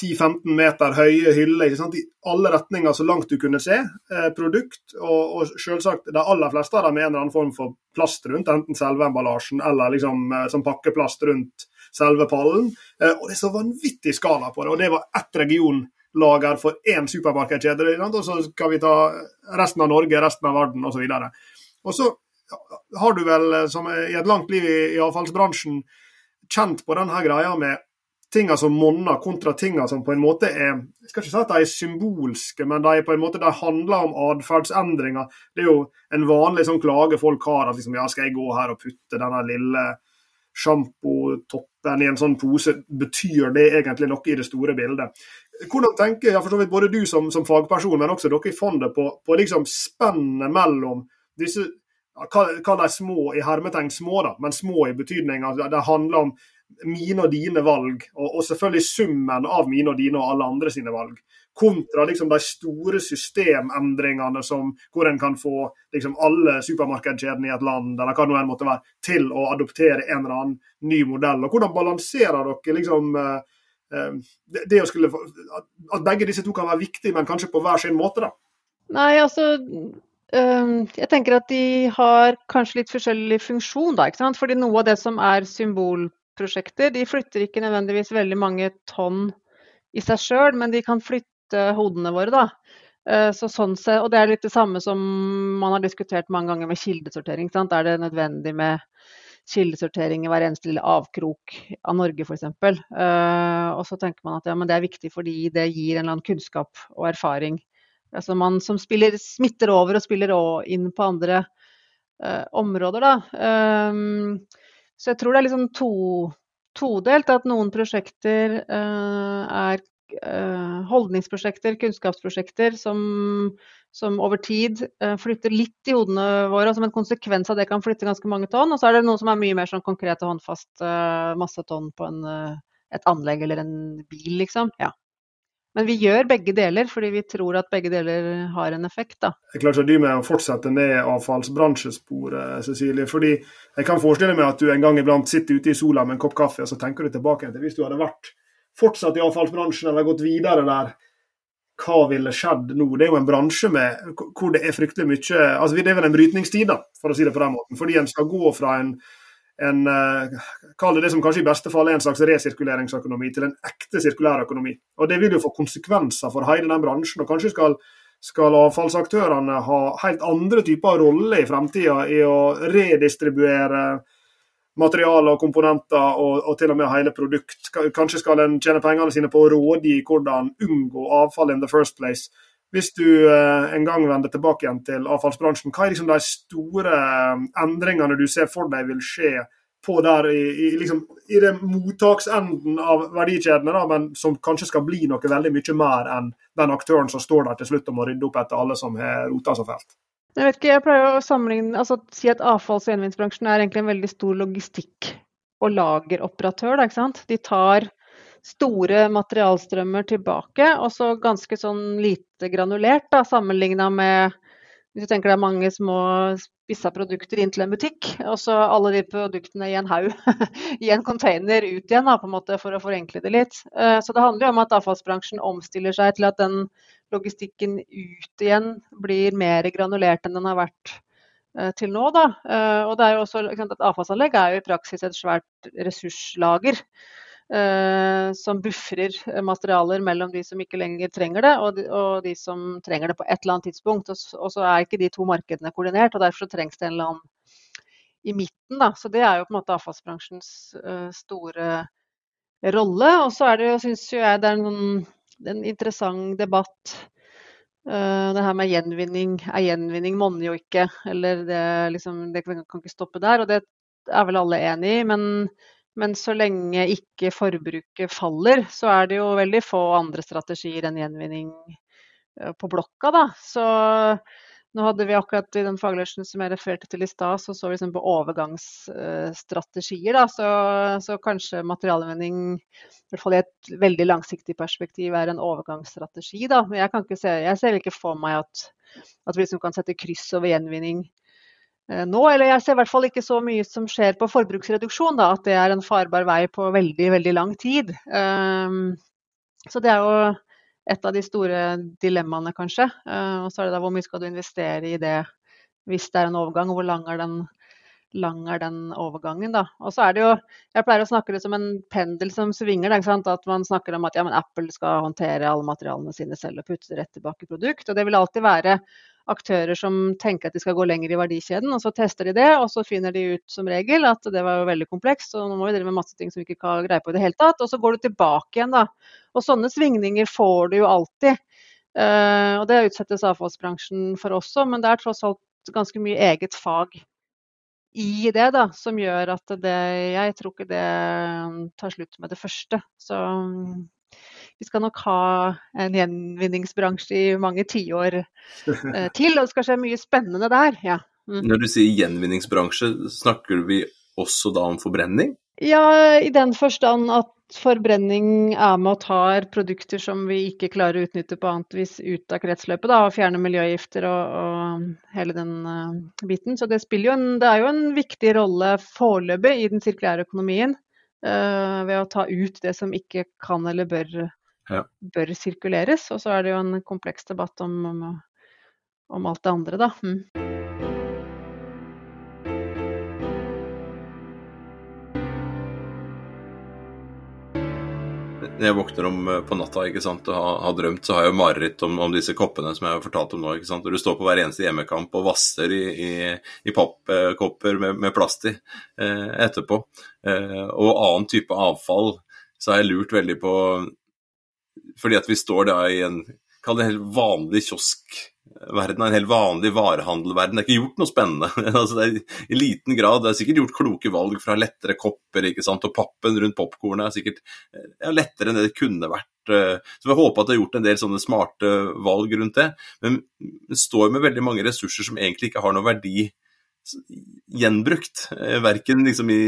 10-15 meter høye hyller i alle retninger så langt du kunne se eh, produkt. Og, og selvsagt de aller fleste av dem med en eller annen form for plast rundt, enten selve emballasjen eller liksom eh, som pakkeplast rundt selve pallen. Eh, og det er så vanvittig skala på det. Og det var ett regionlager for én supermarkedskjede. Og så skal vi ta resten av Norge, resten av verden osv. Og, så og så har du vel eh, som i et langt liv i, i avfallsbransjen kjent på denne greia med tinga som monner, kontra tinga som på en måte er Jeg skal ikke si at de er symbolske, men de, på en måte, de handler om atferdsendringer. Det er jo en vanlig sånn klage folk har, at liksom, ja, skal jeg gå her og putte denne lille sjampotoppen i en sånn pose, betyr det egentlig noe i det store bildet? Hvordan tenker jeg, vidt både du som, som fagperson, men også dere i fondet, på, på liksom spennet mellom disse Kall dem små i hermetegn små, da, men små i betydning at det handler om mine og dine valg, og, og, selvfølgelig summen av mine og dine og alle andre sine valg. Kontra liksom de store systemendringene som, hvor en kan få liksom, alle supermarkedskjedene i et land eller hva det enn måtte være, til å adoptere en eller annen ny modell. Og Hvordan balanserer dere liksom, eh, eh det, det å skulle, at begge disse to kan være viktige, men kanskje på hver sin måte? da? Nei, altså jeg tenker at de har kanskje litt forskjellig funksjon, da. ikke sant? Fordi noe av det som er symbolprosjekter, de flytter ikke nødvendigvis veldig mange tonn i seg sjøl, men de kan flytte hodene våre, da. Eh, så sånn se, og det er litt det samme som man har diskutert mange ganger med kildesortering. Sant? Er det nødvendig med kildesortering i hver eneste lille avkrok av Norge f.eks. Uh, og så tenker man at ja, det er viktig fordi det gir en eller annen kunnskap og erfaring altså man som spiller, smitter over og spiller inn på andre uh, områder, da. Um, så jeg tror det er sånn to, todelt. At noen prosjekter er holdningsprosjekter, kunnskapsprosjekter, som, som over tid flytter litt i hodene våre, og som en konsekvens av det kan flytte ganske mange tonn. Og så er det noe som er mye mer sånn konkret og håndfast masse tonn på en, et anlegg eller en bil, liksom. Ja. Men vi gjør begge deler, fordi vi tror at begge deler har en effekt. da. Jeg klarer ikke å dy meg å fortsette ned avfallsbransjesporet, Cecilie. fordi jeg kan forestille meg at du en gang iblant sitter ute i sola med en kopp kaffe, og så tenker du tilbake til hvis du hadde vært fortsatt i avfallsbransjen eller gått videre der. Hva ville skjedd nå? Det er jo en bransje med, hvor det er fryktelig mye altså Det er vel en brytningstid, da, for å si det på den måten. Fordi en skal gå fra en en uh, Kall det det som kanskje i beste fall er en slags resirkuleringsøkonomi, til en ekte sirkulærøkonomi. Og Det vil jo få konsekvenser for hele den bransjen. og Kanskje skal, skal avfallsaktørene ha helt andre typer roller i fremtida i å redistribuere materialer og komponenter og, og, til og med hele produkt. Kanskje skal en tjene pengene sine på å rådgi hvordan unngå avfall in the first place. Hvis du eh, en gang vender tilbake igjen til avfallsbransjen, hva er liksom de store eh, endringene du ser for deg vil skje på der i, i, liksom, i den mottaksenden av verdikjedene, da, men som kanskje skal bli noe veldig mye mer enn den aktøren som står der til slutt og må rydde opp etter alle som har rota seg fælt? Jeg vet ikke, jeg pleier å sammenligne, altså si at avfalls- og gjenvinningsbransjen er egentlig en veldig stor logistikk- og lageroperatør. Da, ikke sant? De tar store materialstrømmer tilbake, og så ganske sånn lite granulert da, sammenligna med hvis du tenker det er mange små spissa produkter inn til en butikk, og så alle de produktene i en haug [LAUGHS] i en container ut igjen, da, på en måte, for å forenkle det litt. Eh, så det handler jo om at avfallsbransjen omstiller seg til at den logistikken ut igjen blir mer granulert enn den har vært eh, til nå. Da. Eh, og det er jo også, et Avfallsanlegg er jo i praksis et svært ressurslager. Eh, som bufrer materialer mellom de som ikke lenger trenger det, og de, og de, som trenger det på et eller annet tidspunkt. Og, og, så er ikke de to markedene koordinert, og derfor trengs det en eller annen i midten. Da. Så det er jo på en måte avfallsbransjens uh, store rolle. Og så er det jo, syns jeg, det er en, en interessant debatt. Uh, det her med gjenvinning. Er gjenvinning monner jo ikke. Eller det, liksom, det kan ikke stoppe der. Og det er vel alle enig i. Men men så lenge ikke forbruket faller, så er det jo veldig få andre strategier enn gjenvinning eh, på blokka. Da. Så nå hadde vi akkurat i den faglunsjen som jeg refererte til i stad, så så vi liksom på overgangsstrategier. Da. Så, så kanskje materialgjenvinning, i hvert fall i et veldig langsiktig perspektiv, er en overgangsstrategi. Da. Men jeg, kan ikke se, jeg ser ikke for meg at, at vi liksom kan sette kryss over gjenvinning nå. Eller jeg ser i hvert fall ikke så mye som skjer på forbruksreduksjon, da, at det er en farbar vei på veldig, veldig lang tid. Um, så det er jo et av de store dilemmaene, kanskje. Uh, og så er det da hvor mye skal du investere i det hvis det er en overgang, hvor lang er den, lang er den overgangen, da. Og så er det jo Jeg pleier å snakke det som en pendel som svinger. Da, at man snakker om at ja, Apple skal håndtere alle materialene sine selv og putte det rett tilbake i produkt. Og det vil alltid være aktører som tenker at de skal gå lenger i verdikjeden, og så tester de det, og så finner de ut som regel at det var veldig komplekst, og nå må vi drive med masse ting som vi ikke har greie på i det hele tatt. Og så går du tilbake igjen, da. Og sånne svingninger får du jo alltid. Uh, og det utsettes avfallsbransjen for også, men det er tross alt ganske mye eget fag i det, da, som gjør at det Jeg tror ikke det tar slutt med det første. Så vi skal nok ha en gjenvinningsbransje i mange tiår [LAUGHS] eh, til. Og det skal skje mye spennende der. Ja. Mm. Når du sier gjenvinningsbransje, snakker vi også da om forbrenning? Ja, i den forstand at forbrenning er med og tar produkter som vi ikke klarer å utnytte på annet vis ut av kretsløpet, da, og fjerne miljøgifter og, og hele den uh, biten. Så det, jo en, det er jo en viktig rolle foreløpig i den sirkulære økonomien uh, ved å ta ut det som ikke kan eller bør ja. bør sirkuleres. Og så er det jo en kompleks debatt om, om, om alt det andre, da. Mm. Når jeg våkner om eh, på natta ikke sant, og har, har drømt, så har jeg jo mareritt om, om, disse koppene som jeg har fortalt om nå. ikke sant, og Du står på hver eneste hjemmekamp og vasser i, i, i pappkopper med, med plast i eh, etterpå. Eh, og annen type avfall så har jeg lurt veldig på fordi at vi står da i en kall det helt vanlig kioskverden, en helt vanlig varehandelverden. Det er ikke gjort noe spennende. [LAUGHS] altså det er I liten grad. Det er sikkert gjort kloke valg fra lettere kopper, ikke sant, og pappen rundt popkornet er sikkert ja, lettere enn det det kunne vært. Så vi håper at det er gjort en del sånne smarte valg rundt det. Men det står med veldig mange ressurser som egentlig ikke har noe verdi gjenbrukt. Verken liksom i,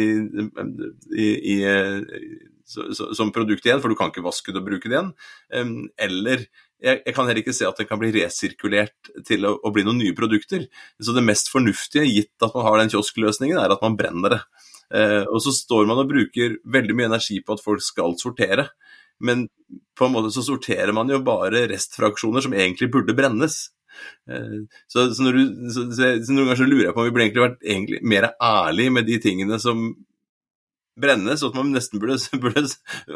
i, i som produkt igjen, for du kan ikke vaske det og bruke det igjen. Eller jeg, kan heller ikke se at det kan bli resirkulert til å, bli noen nye produkter. Så det mest fornuftige, gitt at man har den kioskløsningen, er at man brenner det. Eh, og så står man og bruker veldig mye energi på at folk skal sortere. Men på en måte så sorterer man jo bare restfraksjoner som egentlig burde brennes. Eh, så, så, du, så, så, noen ganger så lurer jeg på om vi burde egentlig vært egentlig mer ærlige med de tingene som brennes, og at man nesten burde, [LAUGHS] burde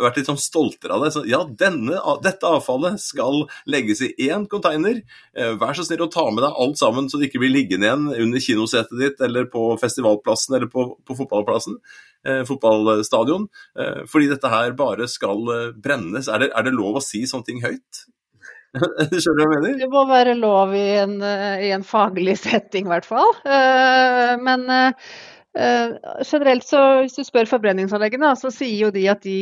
vært litt sånn stoltere av det. Så, ja, denne, dette avfallet skal legges i én container. Eh, vær så snill å ta med deg alt sammen, så det ikke blir liggende igjen under kinosetet ditt eller på festivalplassen eller på, på fotballplassen. Eh, fotballstadion. Eh, fordi dette her bare skal eh, brennes. Er det, er det lov å si sånne ting høyt? [LAUGHS] Skjønner du hva jeg mener? Det må være lov i en, i en faglig [LAUGHS] setting, i hvert fall. Men Uh, generelt så, Hvis du spør forbrenningsanleggene, så sier jo de at de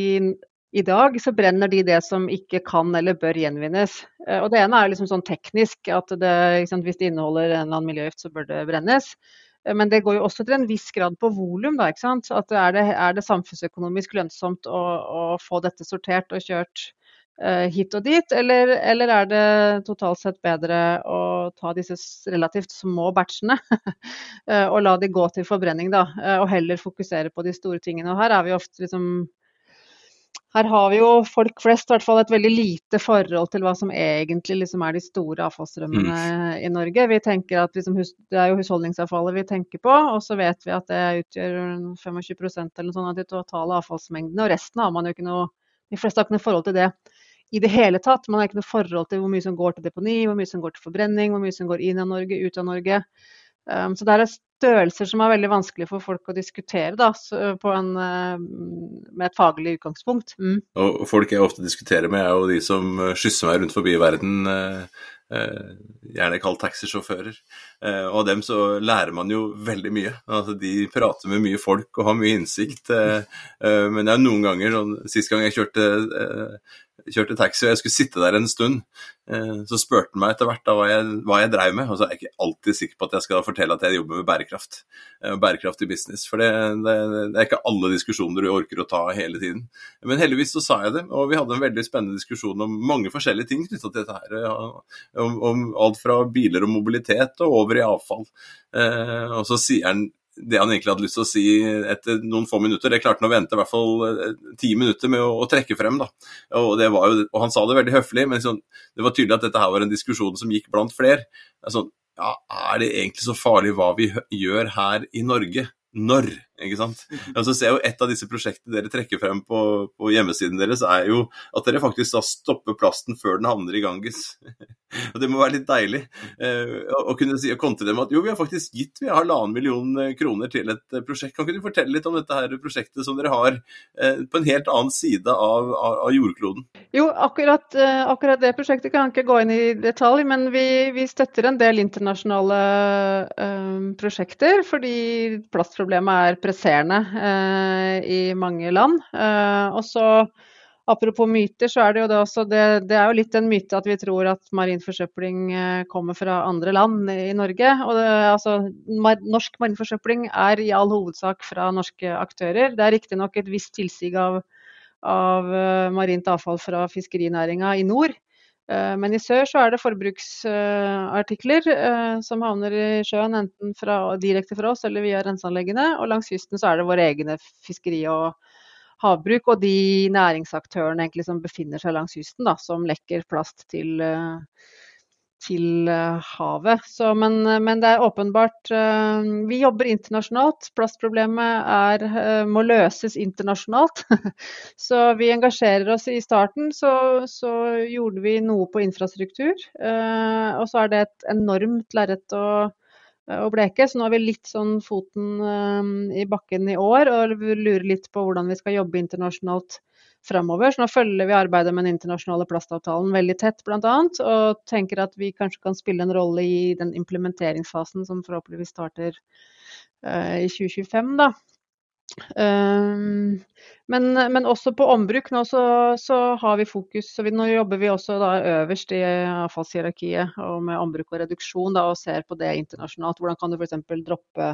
i dag så brenner de det som ikke kan eller bør gjenvinnes. Uh, og Det ene er liksom sånn teknisk, at det, liksom, hvis det inneholder en eller annen miljøgift, så bør det brennes. Uh, men det går jo også til en viss grad på volum. Er er det samfunnsøkonomisk lønnsomt å, å, få dette sortert og kjørt Eh, hit og dit, eller, eller, er det totalt sett bedre å ta disse relativt små batchene [LAUGHS] eh, og la de gå til forbrenning, da, eh, og heller fokusere på de store tingene. Og her er vi ofte liksom her har vi jo folk flest hvert fall et veldig lite forhold til hva som egentlig liksom er de store avfallsstrømmene mm. i Norge. Vi tenker at liksom Det er jo husholdningsavfallet vi tenker på, og så vet vi at det utgjør 25% eller noe sånt av de totale avfallsmengdene. Og resten har man jo ikke noe De fleste har ikke noe forhold til det i det hele tatt. Man har ikke noe forhold til hvor mye som går til deponi, hvor mye som går til forbrenning, hvor mye som går inn av Norge, ut av Norge. Um, så det er størrelser som er veldig vanskelig for folk å diskutere da, en, med et faglig utgangspunkt. Mm. Og folk jeg ofte diskuterer med, er jo de som skysser meg rundt forbi verden. Uh, gjerne kalt taxisjåfører. og av dem så lærer man jo veldig mye. Altså, de prater med mye folk og har mye innsikt. men det er noen ganger, sånn, sist gang jeg kjørte kjørte taxi og jeg skulle sitte der en stund, eh, så spurte han meg etter hvert da hva jeg, hva jeg drev med. Og så er jeg ikke alltid sikker på at jeg skal fortelle at jeg jobber med bærekraft. Eh, bærekraftig business. For det, det, det, er ikke alle diskusjoner du orker å ta hele tiden. Men heldigvis så sa jeg det, og vi hadde en veldig spennende diskusjon om mange forskjellige ting knytta til dette her. Om, om, alt fra biler og mobilitet og over i avfall. Eh, og så sier han det han egentlig hadde lyst til å si etter noen få minutter. Det klarte han å vente i hvert fall eh, ti minutter med å, å trekke frem. da. Og, jo, og, han sa det veldig høflig, men sånn, det var tydelig at dette her var en diskusjon som gikk blant flere. Altså, ja, er det egentlig så farlig hva vi gjør her i Norge? Når? Ikke sant? Altså, ser jo Et av disse prosjektene dere trekker frem på, på, hjemmesiden deres, er jo at dere faktisk da stopper plasten før den havner i Ganges. [LAUGHS] og Det må være litt deilig eh, å kunne si, og kontre dem at jo, vi har faktisk gitt vi har halvannen million eh, kroner til et eh, prosjekt. Kan ikke du fortelle litt om dette her prosjektet som dere har på en helt annen side av, av, jordkloden? Jo, akkurat, akkurat, det prosjektet kan jeg ikke gå inn i detalj, men vi, vi støtter en del internasjonale eh, prosjekter fordi plastproblemet er presserende eh, i mange land. Eh, og så Apropos myter, så er det jo det også det, det, er jo litt en myte at vi tror at marin forsøpling eh, kommer fra andre land i Norge. Og det, altså, mar, norsk marin forsøpling er i all hovedsak fra norske aktører. Det er riktignok et visst tilsig av, av marint avfall fra fiskerinæringa i nord. Eh, men i sør så er det forbruksartikler eh, som havner i sjøen enten fra, direkte fra oss eller via renseanleggene. Og langs kysten så er det våre egne fiskeri og havbruk og de næringsaktørene som befinner seg langs kysten, da, som lekker plast til, uh, til eh, havet. Så, men, eh, men, det er åpenbart uh, Vi jobber internasjonalt. Plastproblemet er, må løses internasjonalt. [LAUGHS] så vi engasjerer oss. I starten så, så gjorde vi noe på infrastruktur. og så er det et enormt lerret å og bleke. Så nå har vi litt sånn foten i bakken i år og lurer litt på hvordan vi skal jobbe internasjonalt framover. Så nå følger vi arbeidet med den internasjonale plastavtalen veldig tett, bl.a. Og tenker at vi kanskje kan spille en rolle i den implementeringsfasen som forhåpentligvis starter uh, i 2025, da. Um, men, men, også på ombruk nå så, så har vi fokus. så vi, Nå jobber vi også da øverst i avfallshierarkiet og med ombruk og reduksjon da, og ser på det internasjonalt. Hvordan kan du f.eks. droppe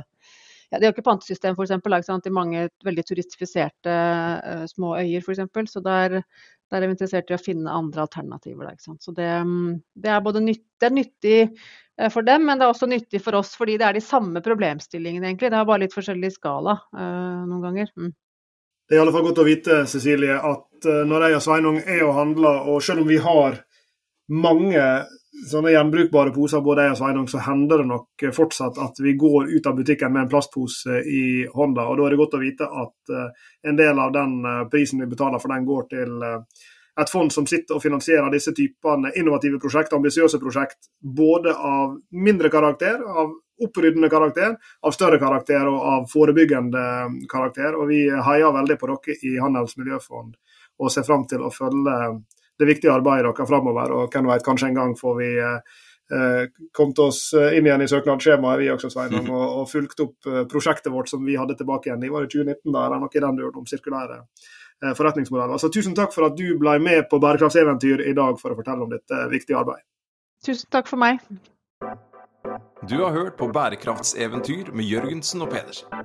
ja, De har ikke pantesystem for eksempel, i mange veldig turistifiserte uh, små øyer f.eks. Så der, der, er vi interessert i å finne andre alternativer. Da, så det, det, er både nytt, det er nyttig uh, for dem, men det er også nyttig for oss fordi det er de samme problemstillingene egentlig. Det er bare litt forskjellig skala uh, noen ganger. Mm. Det er i alle fall godt å vite Cecilie, at når jeg og Sveinung er og handler, og selv om vi har mange sånne gjenbrukbare poser, både jeg og Sveinung, så hender det nok fortsatt at vi går ut av butikken med en plastpose i hånda. og Da er det godt å vite at eh, en del av den eh, prisen vi betaler for den, går til eh, et fond som sitter og finansierer disse typene innovative prosjekt, ambisiøse prosjekt, både av mindre karakter, av oppryddende karakter, av større karakter og av forebyggende karakter. Og vi heier veldig på dere i Handels miljøfond og ser fram til å følge det viktige arbeidet deres framover. Og hvem vet, kanskje en gang får vi eh, til kommet oss eh, inn igjen i søknadsskjemaet vi også, Sveinung, [LAUGHS] og, og fulgt opp eh, prosjektet vårt som vi hadde tilbake igjen i var det 2019, da, eller noe i den duren om sirkulære eh, forretningsmodeller. Så tusen takk for at du ble med på Bærekraftseventyr i dag for å fortelle om dette viktige arbeidet. Tusen takk for meg. Du har hørt på Bærekraftseventyr med Jørgensen og Pedersen.